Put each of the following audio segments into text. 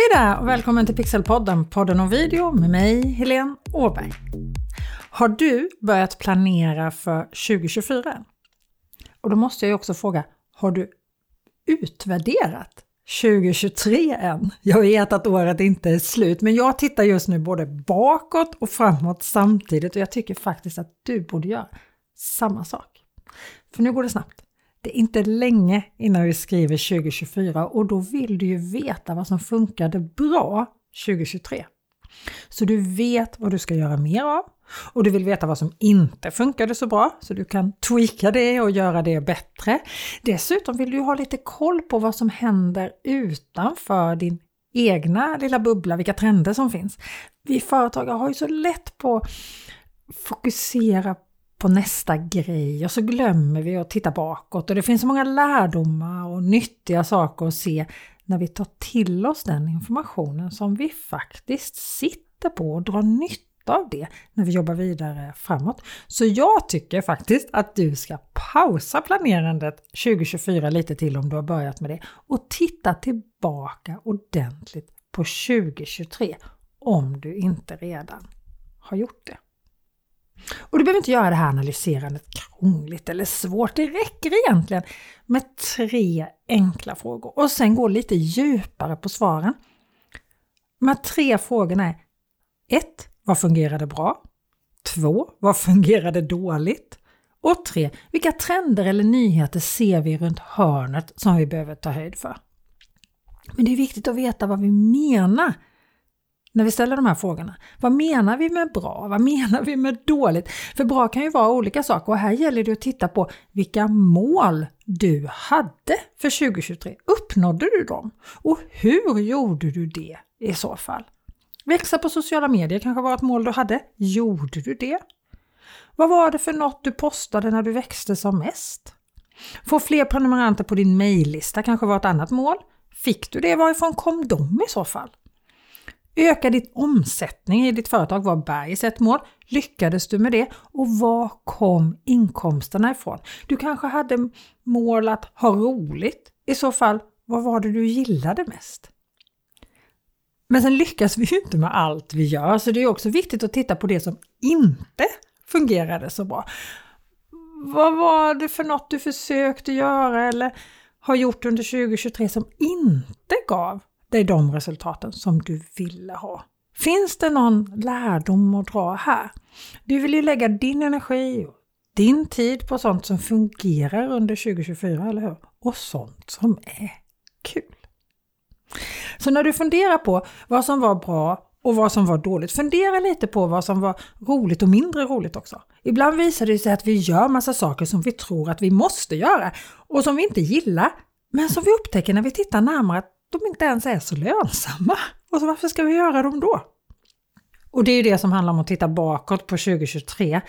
Hej där och välkommen till Pixelpodden, podden om video med mig, Helene Åberg. Har du börjat planera för 2024? Och då måste jag ju också fråga, har du utvärderat 2023 än? Jag vet att året inte är slut, men jag tittar just nu både bakåt och framåt samtidigt och jag tycker faktiskt att du borde göra samma sak. För nu går det snabbt. Det är inte länge innan vi skriver 2024 och då vill du ju veta vad som funkade bra 2023. Så du vet vad du ska göra mer av och du vill veta vad som inte funkade så bra så du kan tweaka det och göra det bättre. Dessutom vill du ha lite koll på vad som händer utanför din egna lilla bubbla, vilka trender som finns. Vi företagare har ju så lätt på att fokusera på nästa grej och så glömmer vi att titta bakåt och det finns så många lärdomar och nyttiga saker att se när vi tar till oss den informationen som vi faktiskt sitter på och drar nytta av det när vi jobbar vidare framåt. Så jag tycker faktiskt att du ska pausa planerandet 2024 lite till om du har börjat med det och titta tillbaka ordentligt på 2023 om du inte redan har gjort det. Och du behöver inte göra det här analyserandet krångligt eller svårt. Det räcker egentligen med tre enkla frågor och sen gå lite djupare på svaren. De här tre frågorna är 1. Vad fungerade bra? 2. Vad fungerade dåligt? Och 3. Vilka trender eller nyheter ser vi runt hörnet som vi behöver ta höjd för? Men det är viktigt att veta vad vi menar när vi ställer de här frågorna. Vad menar vi med bra? Vad menar vi med dåligt? För bra kan ju vara olika saker och här gäller det att titta på vilka mål du hade för 2023. Uppnådde du dem? Och hur gjorde du det i så fall? Växa på sociala medier kanske var ett mål du hade. Gjorde du det? Vad var det för något du postade när du växte som mest? Få fler prenumeranter på din mejllista kanske var ett annat mål. Fick du det? Varifrån kom de i så fall? Öka ditt omsättning i ditt företag var Bergs ett mål. Lyckades du med det? Och var kom inkomsterna ifrån? Du kanske hade mål att ha roligt. I så fall, vad var det du gillade mest? Men sen lyckas vi ju inte med allt vi gör, så det är också viktigt att titta på det som inte fungerade så bra. Vad var det för något du försökte göra eller har gjort under 2023 som inte gav dig de resultaten som du ville ha. Finns det någon lärdom att dra här? Du vill ju lägga din energi och din tid på sånt som fungerar under 2024, eller hur? Och sånt som är kul. Så när du funderar på vad som var bra och vad som var dåligt, fundera lite på vad som var roligt och mindre roligt också. Ibland visar det sig att vi gör massa saker som vi tror att vi måste göra och som vi inte gillar, men som vi upptäcker när vi tittar närmare att de inte ens är så lönsamma. Och så varför ska vi göra dem då? Och det är ju det som handlar om att titta bakåt på 2023.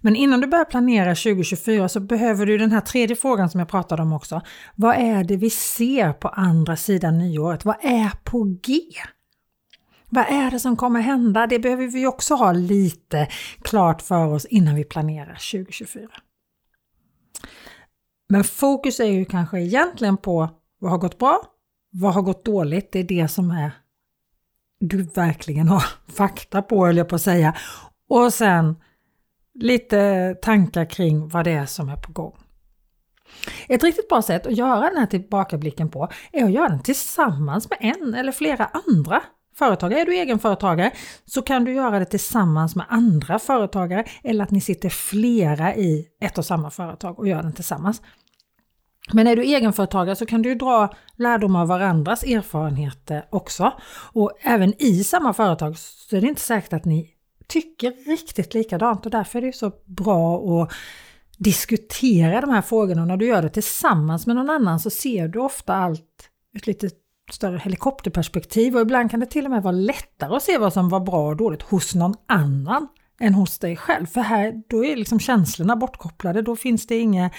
Men innan du börjar planera 2024 så behöver du den här tredje frågan som jag pratade om också. Vad är det vi ser på andra sidan nyåret? Vad är på G? Vad är det som kommer hända? Det behöver vi också ha lite klart för oss innan vi planerar 2024. Men fokus är ju kanske egentligen på vad har gått bra vad har gått dåligt? Det är det som är du verkligen har fakta på, höll jag på att säga. Och sen lite tankar kring vad det är som är på gång. Ett riktigt bra sätt att göra den här tillbakablicken på är att göra den tillsammans med en eller flera andra företagare. Är du egenföretagare så kan du göra det tillsammans med andra företagare eller att ni sitter flera i ett och samma företag och gör den tillsammans. Men är du egenföretagare så kan du dra lärdom av varandras erfarenheter också. Och även i samma företag så är det inte säkert att ni tycker riktigt likadant och därför är det så bra att diskutera de här frågorna. Och när du gör det tillsammans med någon annan så ser du ofta allt ett lite större helikopterperspektiv och ibland kan det till och med vara lättare att se vad som var bra och dåligt hos någon annan än hos dig själv. För här, då är liksom känslorna bortkopplade, då finns det inga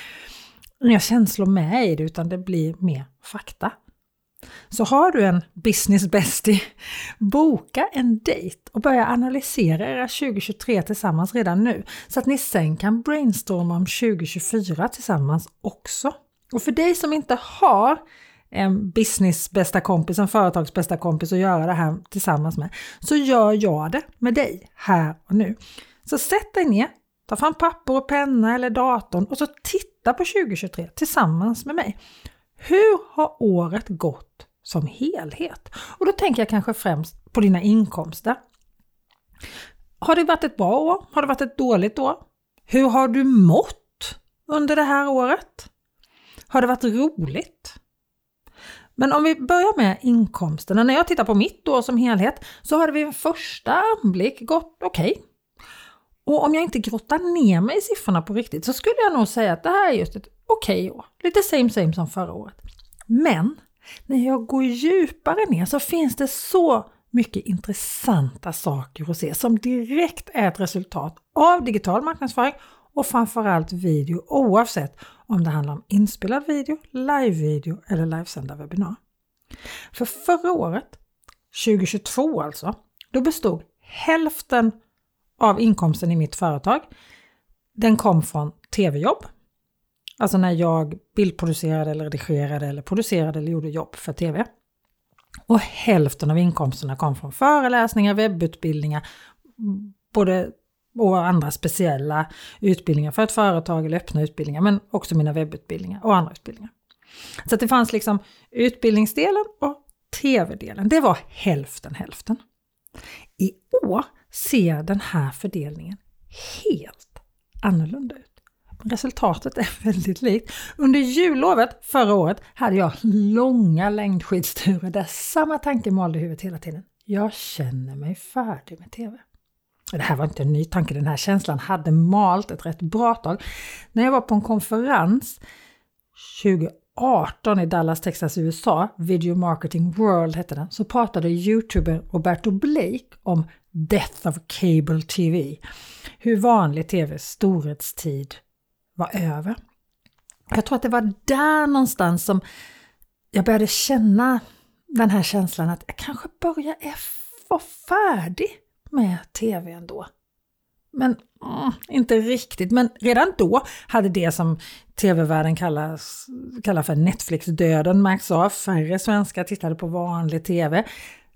inga känslor med i det utan det blir mer fakta. Så har du en business bestie, boka en dejt och börja analysera era 2023 tillsammans redan nu så att ni sen kan brainstorma om 2024 tillsammans också. Och för dig som inte har en business bästa kompis, en företags bästa kompis att göra det här tillsammans med, så gör jag det med dig här och nu. Så sätt dig ner, ta fram papper och penna eller datorn och så titta på 2023 tillsammans med mig. Hur har året gått som helhet? Och då tänker jag kanske främst på dina inkomster. Har det varit ett bra år? Har det varit ett dåligt år? Hur har du mått under det här året? Har det varit roligt? Men om vi börjar med inkomsterna. När jag tittar på mitt år som helhet så har det vid en första anblick gått okej. Okay. Och om jag inte grottar ner mig i siffrorna på riktigt så skulle jag nog säga att det här är just ett okej okay år. Lite same same som förra året. Men när jag går djupare ner så finns det så mycket intressanta saker att se som direkt är ett resultat av digital marknadsföring och framförallt video oavsett om det handlar om inspelad video, live-video eller livesända webbinar. För förra året, 2022 alltså, då bestod hälften av inkomsten i mitt företag, den kom från tv-jobb. Alltså när jag bildproducerade eller redigerade eller producerade eller gjorde jobb för tv. Och hälften av inkomsterna kom från föreläsningar, webbutbildningar, både och andra speciella utbildningar för ett företag eller öppna utbildningar, men också mina webbutbildningar och andra utbildningar. Så det fanns liksom utbildningsdelen och tv-delen. Det var hälften hälften. I år ser den här fördelningen helt annorlunda ut. Resultatet är väldigt likt. Under jullovet förra året hade jag långa längdskidsturer där samma tanke malde i huvudet hela tiden. Jag känner mig färdig med TV. Det här var inte en ny tanke, den här känslan hade malt ett rätt bra tag. När jag var på en konferens 2018 i Dallas, Texas, USA, Video Marketing World hette den, så pratade youtuber Roberto Blake om Death of Cable TV. Hur vanlig TVs storhetstid var över. Jag tror att det var där någonstans som jag började känna den här känslan att jag kanske börjar vara färdig med TV ändå. Men mm, inte riktigt. Men redan då hade det som tv-världen kallar för Netflix-döden märkts av. Färre svenskar tittade på vanlig tv.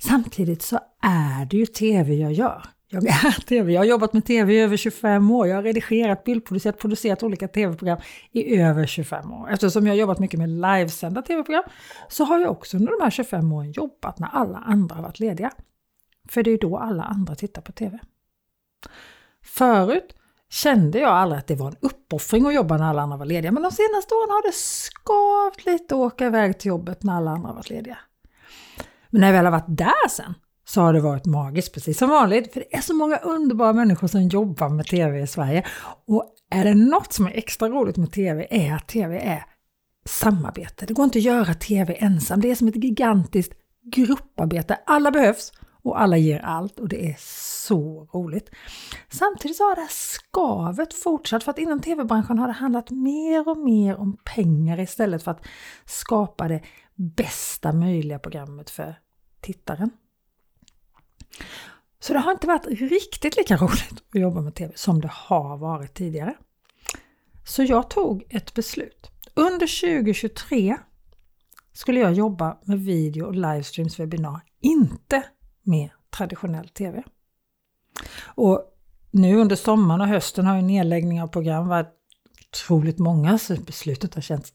Samtidigt så är det ju tv jag gör. Jag är tv. Jag har jobbat med tv i över 25 år. Jag har redigerat, bildproducerat, producerat olika tv-program i över 25 år. Eftersom jag har jobbat mycket med livesända tv-program så har jag också under de här 25 åren jobbat när alla andra har varit lediga. För det är då alla andra tittar på TV. Förut kände jag aldrig att det var en uppoffring att jobba när alla andra var lediga, men de senaste åren har det skavt lite att åka iväg till jobbet när alla andra har varit lediga. Men när jag väl har varit där sen så har det varit magiskt, precis som vanligt, för det är så många underbara människor som jobbar med TV i Sverige. Och är det något som är extra roligt med TV är att TV är samarbete. Det går inte att göra TV ensam, det är som ett gigantiskt grupparbete. Alla behövs och alla ger allt och det är så roligt. Samtidigt så har det här skavet fortsatt för att inom tv-branschen har det handlat mer och mer om pengar istället för att skapa det bästa möjliga programmet för tittaren. Så det har inte varit riktigt lika roligt att jobba med TV som det har varit tidigare. Så jag tog ett beslut. Under 2023 skulle jag jobba med video och livestreams webbinar, inte med traditionell TV. Och nu under sommaren och hösten har ju nedläggning av program varit otroligt många, så beslutet har känts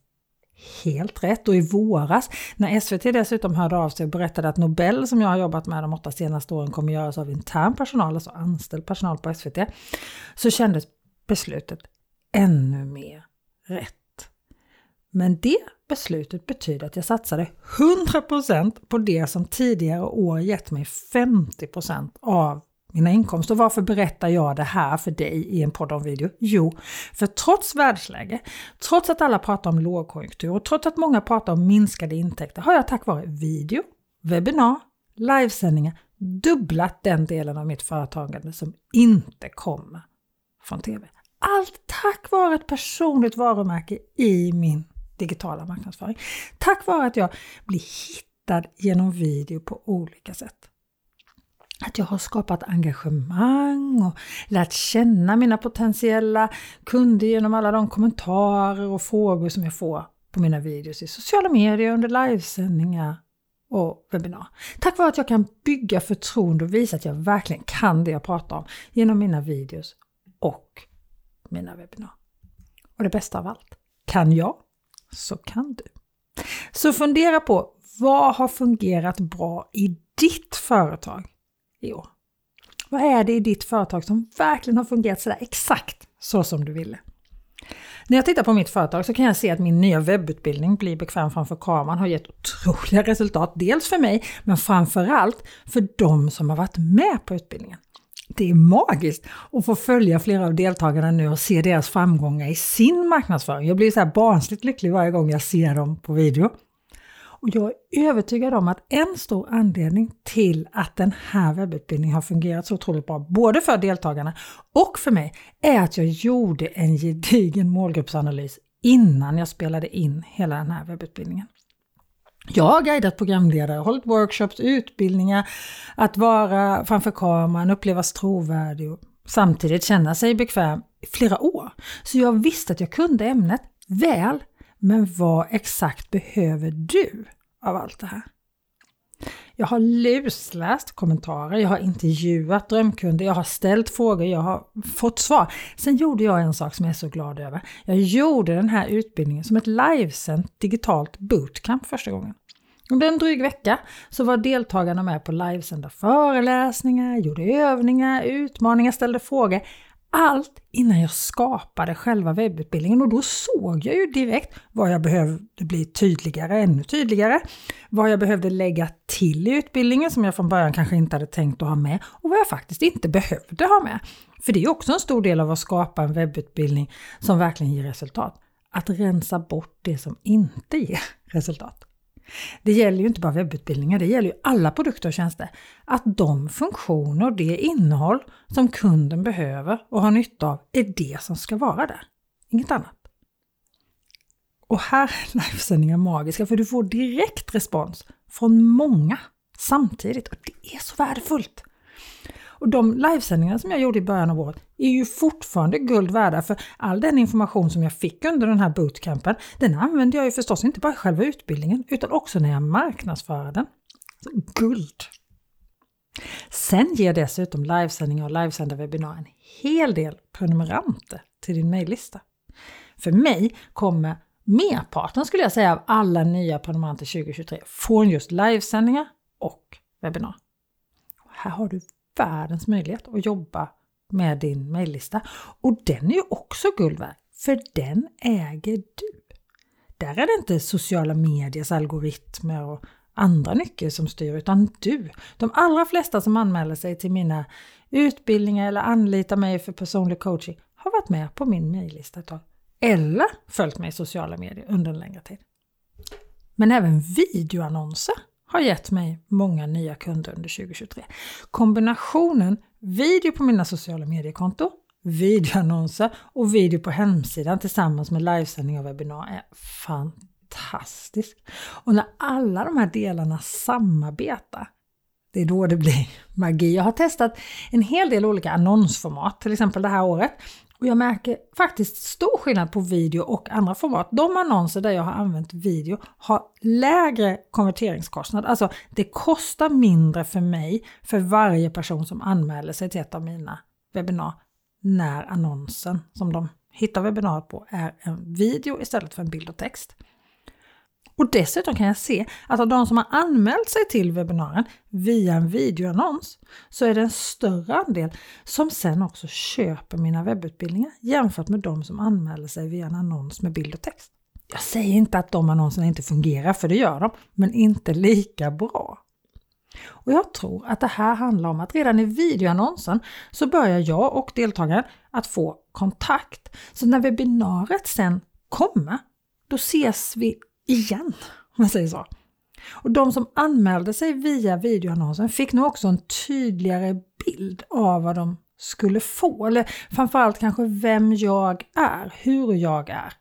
helt rätt. Och i våras, när SVT dessutom hörde av sig och berättade att Nobel som jag har jobbat med de åtta senaste åren kommer göras av intern personal, alltså anställd personal på SVT, så kändes beslutet ännu mer rätt. Men det beslutet betyder att jag satsade 100% på det som tidigare år gett mig 50% av mina inkomster. Och varför berättar jag det här för dig i en podd om video? Jo, för trots världsläge, trots att alla pratar om lågkonjunktur och trots att många pratar om minskade intäkter har jag tack vare video, webbinar, livesändningar dubblat den delen av mitt företagande som inte kommer från TV. Allt tack vare ett personligt varumärke i min digitala marknadsföring. Tack vare att jag blir hittad genom video på olika sätt. Att jag har skapat engagemang och lärt känna mina potentiella kunder genom alla de kommentarer och frågor som jag får på mina videos i sociala medier, under livesändningar och webbinar. Tack vare att jag kan bygga förtroende och visa att jag verkligen kan det jag pratar om genom mina videos och mina webbinar. Och det bästa av allt, kan jag så kan du. Så fundera på vad har fungerat bra i ditt företag i år? Vad är det i ditt företag som verkligen har fungerat sådär exakt så som du ville? När jag tittar på mitt företag så kan jag se att min nya webbutbildning Bli bekväm framför kameran har gett otroliga resultat. Dels för mig, men framförallt för de som har varit med på utbildningen. Det är magiskt att få följa flera av deltagarna nu och se deras framgångar i sin marknadsföring. Jag blir så här barnsligt lycklig varje gång jag ser dem på video. Och jag är övertygad om att en stor anledning till att den här webbutbildningen har fungerat så otroligt bra, både för deltagarna och för mig, är att jag gjorde en gedigen målgruppsanalys innan jag spelade in hela den här webbutbildningen. Jag har guidat programledare, hållit workshops, utbildningar, att vara framför kameran, upplevas trovärdig och samtidigt känna sig bekväm i flera år. Så jag visste att jag kunde ämnet väl men vad exakt behöver du av allt det här? Jag har lusläst kommentarer, jag har intervjuat drömkunder, jag har ställt frågor, jag har fått svar. Sen gjorde jag en sak som jag är så glad över. Jag gjorde den här utbildningen som ett livesänt digitalt bootcamp första gången. Under en dryg vecka så var deltagarna med på livesända föreläsningar, gjorde övningar, utmaningar, ställde frågor allt innan jag skapade själva webbutbildningen och då såg jag ju direkt vad jag behövde bli tydligare, ännu tydligare, vad jag behövde lägga till i utbildningen som jag från början kanske inte hade tänkt att ha med och vad jag faktiskt inte behövde ha med. För det är också en stor del av att skapa en webbutbildning som verkligen ger resultat. Att rensa bort det som inte ger resultat. Det gäller ju inte bara webbutbildningar, det gäller ju alla produkter och tjänster. Att de funktioner och det innehåll som kunden behöver och har nytta av är det som ska vara där. Inget annat. Och här är livesändningar magiska för du får direkt respons från många samtidigt och det är så värdefullt. Och de livesändningar som jag gjorde i början av året är ju fortfarande guld värda för all den information som jag fick under den här bootcampen, den använde jag ju förstås inte bara i själva utbildningen utan också när jag marknadsför den. Så guld! Sen ger dessutom livesändningar och livesända webbinar en hel del prenumeranter till din mejllista. För mig kommer merparten skulle jag säga av alla nya prenumeranter 2023 från just livesändningar och webbinar. Här har du världens möjlighet att jobba med din mejllista. Och den är ju också guld värd, för den äger du. Där är det inte sociala mediers algoritmer och andra nycker som styr, utan du. De allra flesta som anmäler sig till mina utbildningar eller anlitar mig för personlig coaching har varit med på min mejllista ett tag. Eller följt mig i sociala medier under en längre tid. Men även videoannonser har gett mig många nya kunder under 2023. Kombinationen video på mina sociala mediekonto, videoannonser och video på hemsidan tillsammans med livesändning och webbinar är fantastisk. Och när alla de här delarna samarbetar, det är då det blir magi. Jag har testat en hel del olika annonsformat, till exempel det här året. Och jag märker faktiskt stor skillnad på video och andra format. De annonser där jag har använt video har lägre konverteringskostnad. Alltså det kostar mindre för mig för varje person som anmäler sig till ett av mina webbinar när annonsen som de hittar webbinariet på är en video istället för en bild och text. Och dessutom kan jag se att av de som har anmält sig till webbinaren via en videoannons så är det en större andel som sen också köper mina webbutbildningar jämfört med de som anmäler sig via en annons med bild och text. Jag säger inte att de annonserna inte fungerar, för det gör de, men inte lika bra. Och jag tror att det här handlar om att redan i videoannonsen så börjar jag och deltagaren att få kontakt. Så när webbinariet sen kommer, då ses vi igen, om man säger så. Och de som anmälde sig via videoannonsen fick nog också en tydligare bild av vad de skulle få, eller framförallt kanske vem jag är, hur jag är.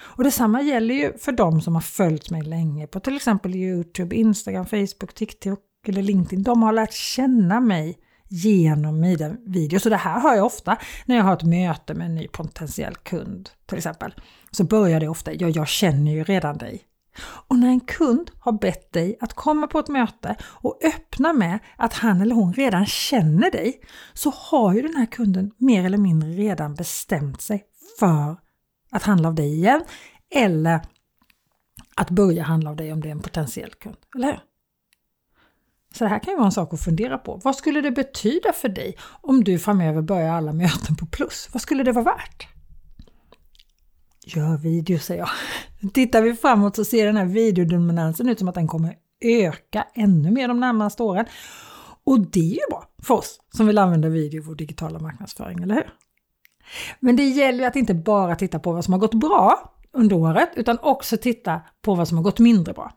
Och detsamma gäller ju för de som har följt mig länge på till exempel Youtube, Instagram, Facebook, TikTok eller LinkedIn. De har lärt känna mig genom mina videos. Så det här har jag ofta när jag har ett möte med en ny potentiell kund till exempel. Så börjar det ofta, ja jag känner ju redan dig. Och när en kund har bett dig att komma på ett möte och öppna med att han eller hon redan känner dig, så har ju den här kunden mer eller mindre redan bestämt sig för att handla av dig igen eller att börja handla av dig om det är en potentiell kund. Eller hur? Så det här kan ju vara en sak att fundera på. Vad skulle det betyda för dig om du framöver börjar alla möten på plus? Vad skulle det vara värt? Gör video, säger jag. Tittar vi framåt så ser den här videodominansen ut som att den kommer öka ännu mer de närmaste åren. Och det är ju bra för oss som vill använda video i vår digitala marknadsföring, eller hur? Men det gäller ju att inte bara titta på vad som har gått bra under året, utan också titta på vad som har gått mindre bra.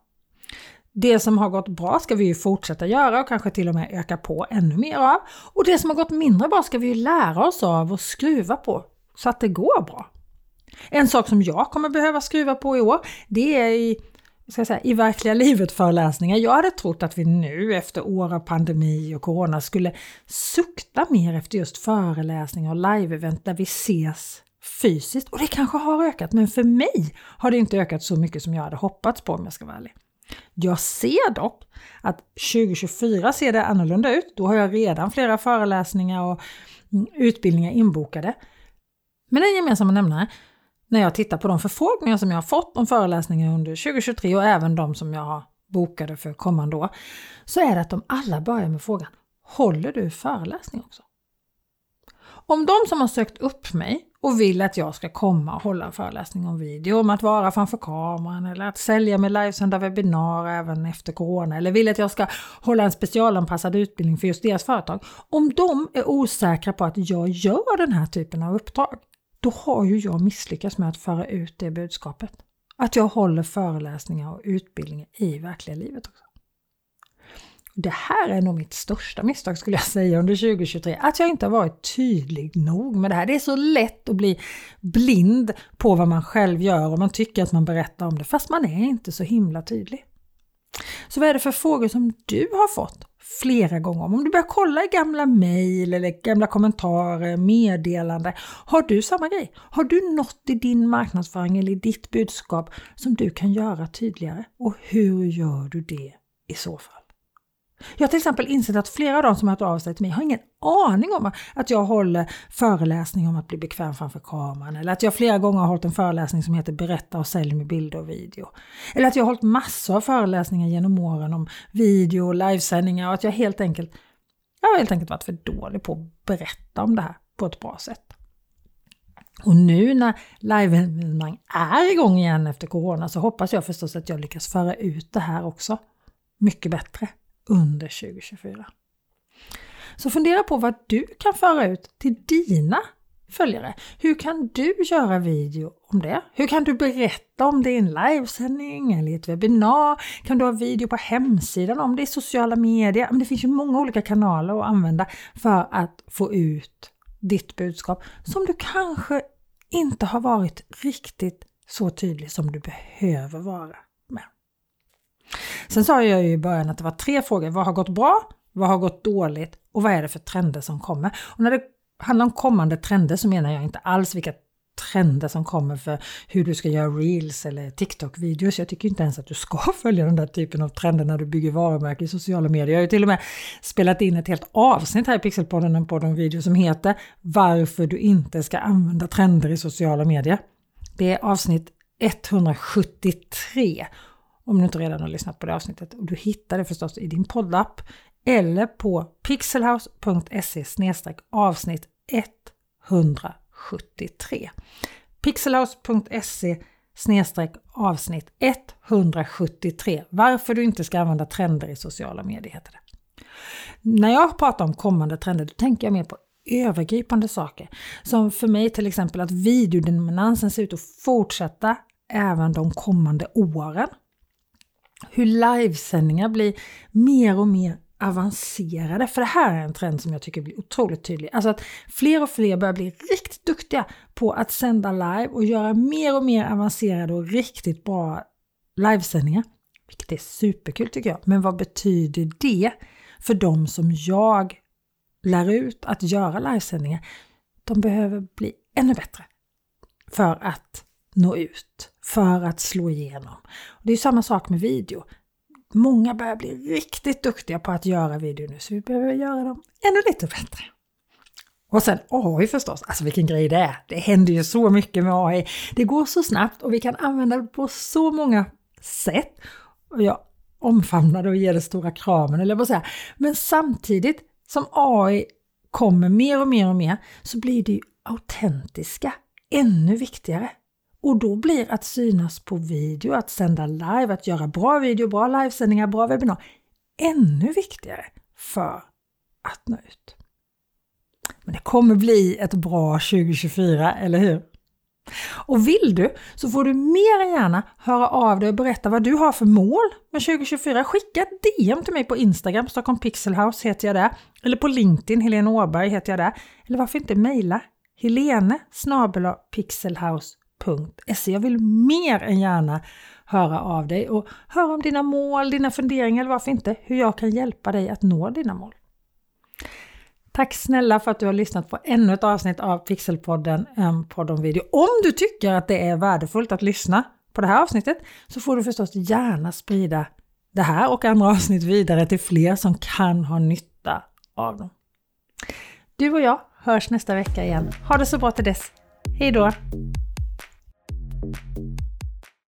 Det som har gått bra ska vi ju fortsätta göra och kanske till och med öka på ännu mer av. Och det som har gått mindre bra ska vi ju lära oss av och skruva på så att det går bra. En sak som jag kommer behöva skruva på i år, det är i, ska säga, i verkliga livet-föreläsningar. Jag hade trott att vi nu efter år av pandemi och corona skulle sukta mer efter just föreläsningar och live-event där vi ses fysiskt. Och det kanske har ökat, men för mig har det inte ökat så mycket som jag hade hoppats på om jag ska vara ärlig. Jag ser dock att 2024 ser det annorlunda ut. Då har jag redan flera föreläsningar och mm, utbildningar inbokade. Men en gemensam nämnare när jag tittar på de förfrågningar som jag har fått om föreläsningar under 2023 och även de som jag har bokade för kommande år, så är det att de alla börjar med frågan Håller du föreläsning också? Om de som har sökt upp mig och vill att jag ska komma och hålla en föreläsning om video, om att vara framför kameran eller att sälja med livesända webbinar även efter corona eller vill att jag ska hålla en specialanpassad utbildning för just deras företag. Om de är osäkra på att jag gör den här typen av uppdrag, då har ju jag misslyckats med att föra ut det budskapet. Att jag håller föreläsningar och utbildningar i verkliga livet också. Det här är nog mitt största misstag skulle jag säga under 2023, att jag inte har varit tydlig nog med det här. Det är så lätt att bli blind på vad man själv gör och man tycker att man berättar om det, fast man är inte så himla tydlig. Så vad är det för frågor som du har fått flera gånger om? Om du börjar kolla i gamla mejl eller gamla kommentarer, meddelande. Har du samma grej? Har du något i din marknadsföring eller i ditt budskap som du kan göra tydligare? Och hur gör du det i så fall? Jag har till exempel insett att flera av de som har hört av sig till mig har ingen aning om att jag håller föreläsning om att bli bekväm framför kameran eller att jag flera gånger har hållit en föreläsning som heter Berätta och sälj med bilder och video. Eller att jag har hållit massor av föreläsningar genom åren om video och livesändningar och att jag helt enkelt, jag har helt enkelt varit för dålig på att berätta om det här på ett bra sätt. Och nu när live-evenemang är igång igen efter corona så hoppas jag förstås att jag lyckas föra ut det här också mycket bättre under 2024. Så fundera på vad du kan föra ut till dina följare. Hur kan du göra video om det? Hur kan du berätta om det i en livesändning eller i ett webbinar? Kan du ha video på hemsidan om det i sociala medier? Men det finns ju många olika kanaler att använda för att få ut ditt budskap som du kanske inte har varit riktigt så tydlig som du behöver vara. Sen sa jag ju i början att det var tre frågor. Vad har gått bra? Vad har gått dåligt? Och vad är det för trender som kommer? Och när det handlar om kommande trender så menar jag inte alls vilka trender som kommer för hur du ska göra reels eller TikTok-videos. Jag tycker inte ens att du ska följa den där typen av trender när du bygger varumärken i sociala medier. Jag har ju till och med spelat in ett helt avsnitt här i Pixelpodden, en podd om video som heter Varför du inte ska använda trender i sociala medier. Det är avsnitt 173 om du inte redan har lyssnat på det avsnittet. Och du hittar det förstås i din poddapp eller på pixelhouse.se avsnitt 173. pixelhouse.se avsnitt 173. Varför du inte ska använda trender i sociala medier heter det. När jag pratar om kommande trender då tänker jag mer på övergripande saker. Som för mig till exempel att videodominansen ser ut att fortsätta även de kommande åren hur livesändningar blir mer och mer avancerade. För det här är en trend som jag tycker blir otroligt tydlig. Alltså att fler och fler börjar bli riktigt duktiga på att sända live och göra mer och mer avancerade och riktigt bra livesändningar. Vilket är superkul tycker jag. Men vad betyder det för de som jag lär ut att göra livesändningar, de behöver bli ännu bättre för att nå ut, för att slå igenom. Det är samma sak med video. Många börjar bli riktigt duktiga på att göra video nu, så vi behöver göra dem ännu lite bättre. Och sen AI förstås, alltså vilken grej det är. Det händer ju så mycket med AI. Det går så snabbt och vi kan använda det på så många sätt. Och jag omfamnar det och ger det stora kramen, eller vad säga. Men samtidigt som AI kommer mer och mer och mer så blir det ju autentiska ännu viktigare. Och då blir att synas på video, att sända live, att göra bra video, bra livesändningar, bra webbinar ännu viktigare för att nå ut. Men det kommer bli ett bra 2024, eller hur? Och vill du så får du mer än gärna höra av dig och berätta vad du har för mål med 2024. Skicka ett DM till mig på Instagram, Stockholm Pixelhouse heter jag där. Eller på LinkedIn, Helene Åberg heter jag där. Eller varför inte mejla helene pixelhouse.se. Jag vill mer än gärna höra av dig och höra om dina mål, dina funderingar eller varför inte hur jag kan hjälpa dig att nå dina mål. Tack snälla för att du har lyssnat på ännu ett avsnitt av Pixelpodden, en podd om video. Om du tycker att det är värdefullt att lyssna på det här avsnittet så får du förstås gärna sprida det här och andra avsnitt vidare till fler som kan ha nytta av dem. Du och jag hörs nästa vecka igen. Ha det så bra till dess. Hej då! thank you